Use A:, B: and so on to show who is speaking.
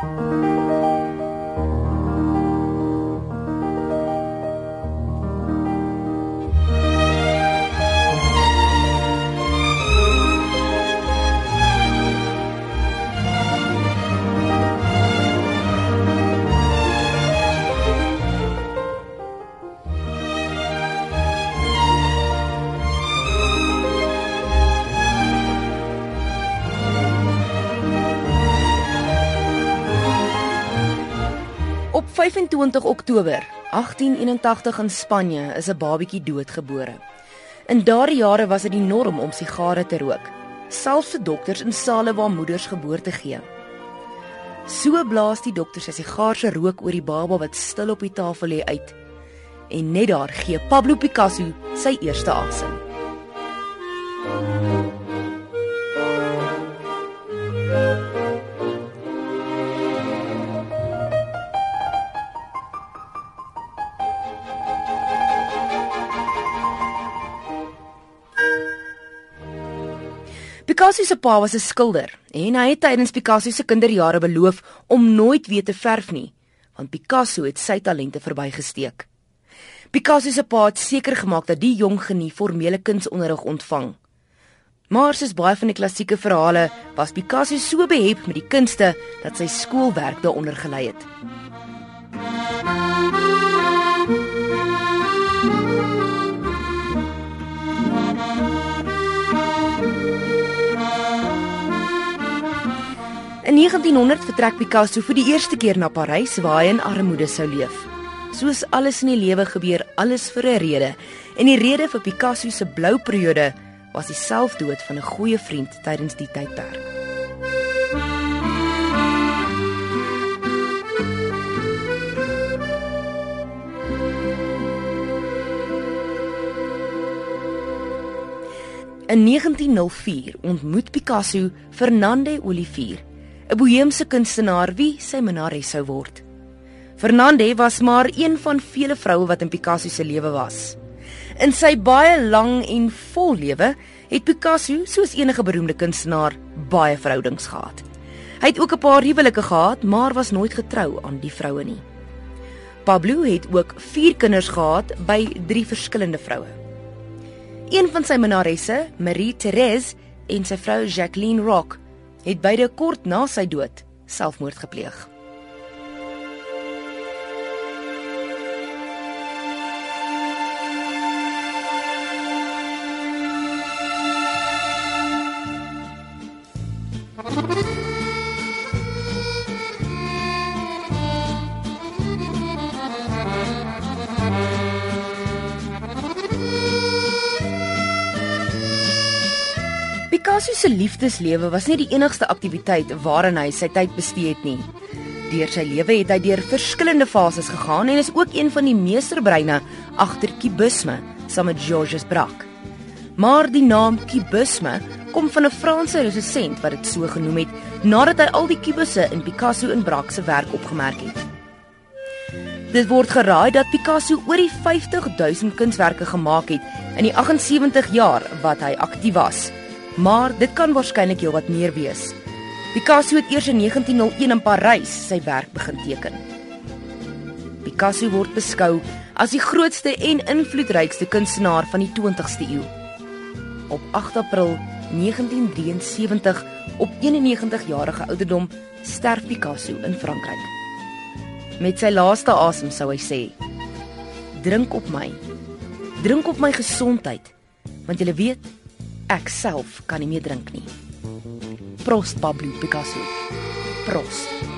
A: Op 25 Oktober 1881 in Spanje is 'n babatjie doodgebore. In daardie jare was dit die norm om sigare te rook, selfs vir dokters in sale waar moeders geboorte gee. So blaas die dokter sy sigaar se rook oor die baba wat stil op die tafel lê uit. En net daar gee Pablo Picasso sy eerste asem. Picasso se pa was 'n skilder en hy het tydens Picasso se kinderjare beloof om nooit weer te verf nie, want Picasso het sy talente verbygesteek. Picasso se pa het seker gemaak dat die jong genie formele kunsonderrig ontvang. Maar soos baie van die klassieke verhale, was Picasso so behep met die kunste dat sy skoolwerk daaronder gelei het. 1900 vertrek Picasso vir die eerste keer na Parys waar hy in armoede sou leef. Soos alles in die lewe gebeur alles vir 'n rede en die rede vir Picasso se blou periode was die selfdood van 'n goeie vriend tydens die tydperk. In 1904 ontmoet Picasso Fernande Olivier 'n boheemse kunstenaar wie sy minnares sou word. Fernande was maar een van vele vroue wat in Picasso se lewe was. In sy baie lang en vol lewe het Picasso, soos enige beroemde kunstenaar, baie verhoudings gehad. Hy het ook 'n paar huwelike gehad, maar was nooit getrou aan die vroue nie. Pablo het ook 4 kinders gehad by 3 verskillende vroue. Een van sy minnaresse, Marie Therese, en sy vrou Jacqueline Rock, het beide kort na sy dood selfmoord gepleeg. Picasso se liefdeslewe was nie die enigste aktiwiteit waarin hy sy tyd bestee het nie. Deur sy lewe het hy deur verskillende fases gegaan en is ook een van die meesterbreine agter kubisme saam met Georges Braque. Maar die naam kubisme kom van 'n Franse resensent wat dit so genoem het nadat hy al die kubusse in Picasso en Braque se werk opgemerk het. Dit word geraai dat Picasso oor die 50 000 kunswerke gemaak het in die 78 jaar wat hy aktief was maar dit kan waarskynlik heelwat meer wees. Picasso het eers in 1901 in Parys sy werk begin teken. Picasso word beskou as die grootste en invloedrykste kunstenaar van die 20ste eeu. Op 8 April 1973 op 91 jarige ouderdom sterf Picasso in Frankryk. Met sy laaste asem sou hy sê: Drink op my. Drink op my gesondheid, want jy weet ek self kan nie meer drink nie. Prost Pablo Picasso. Prost.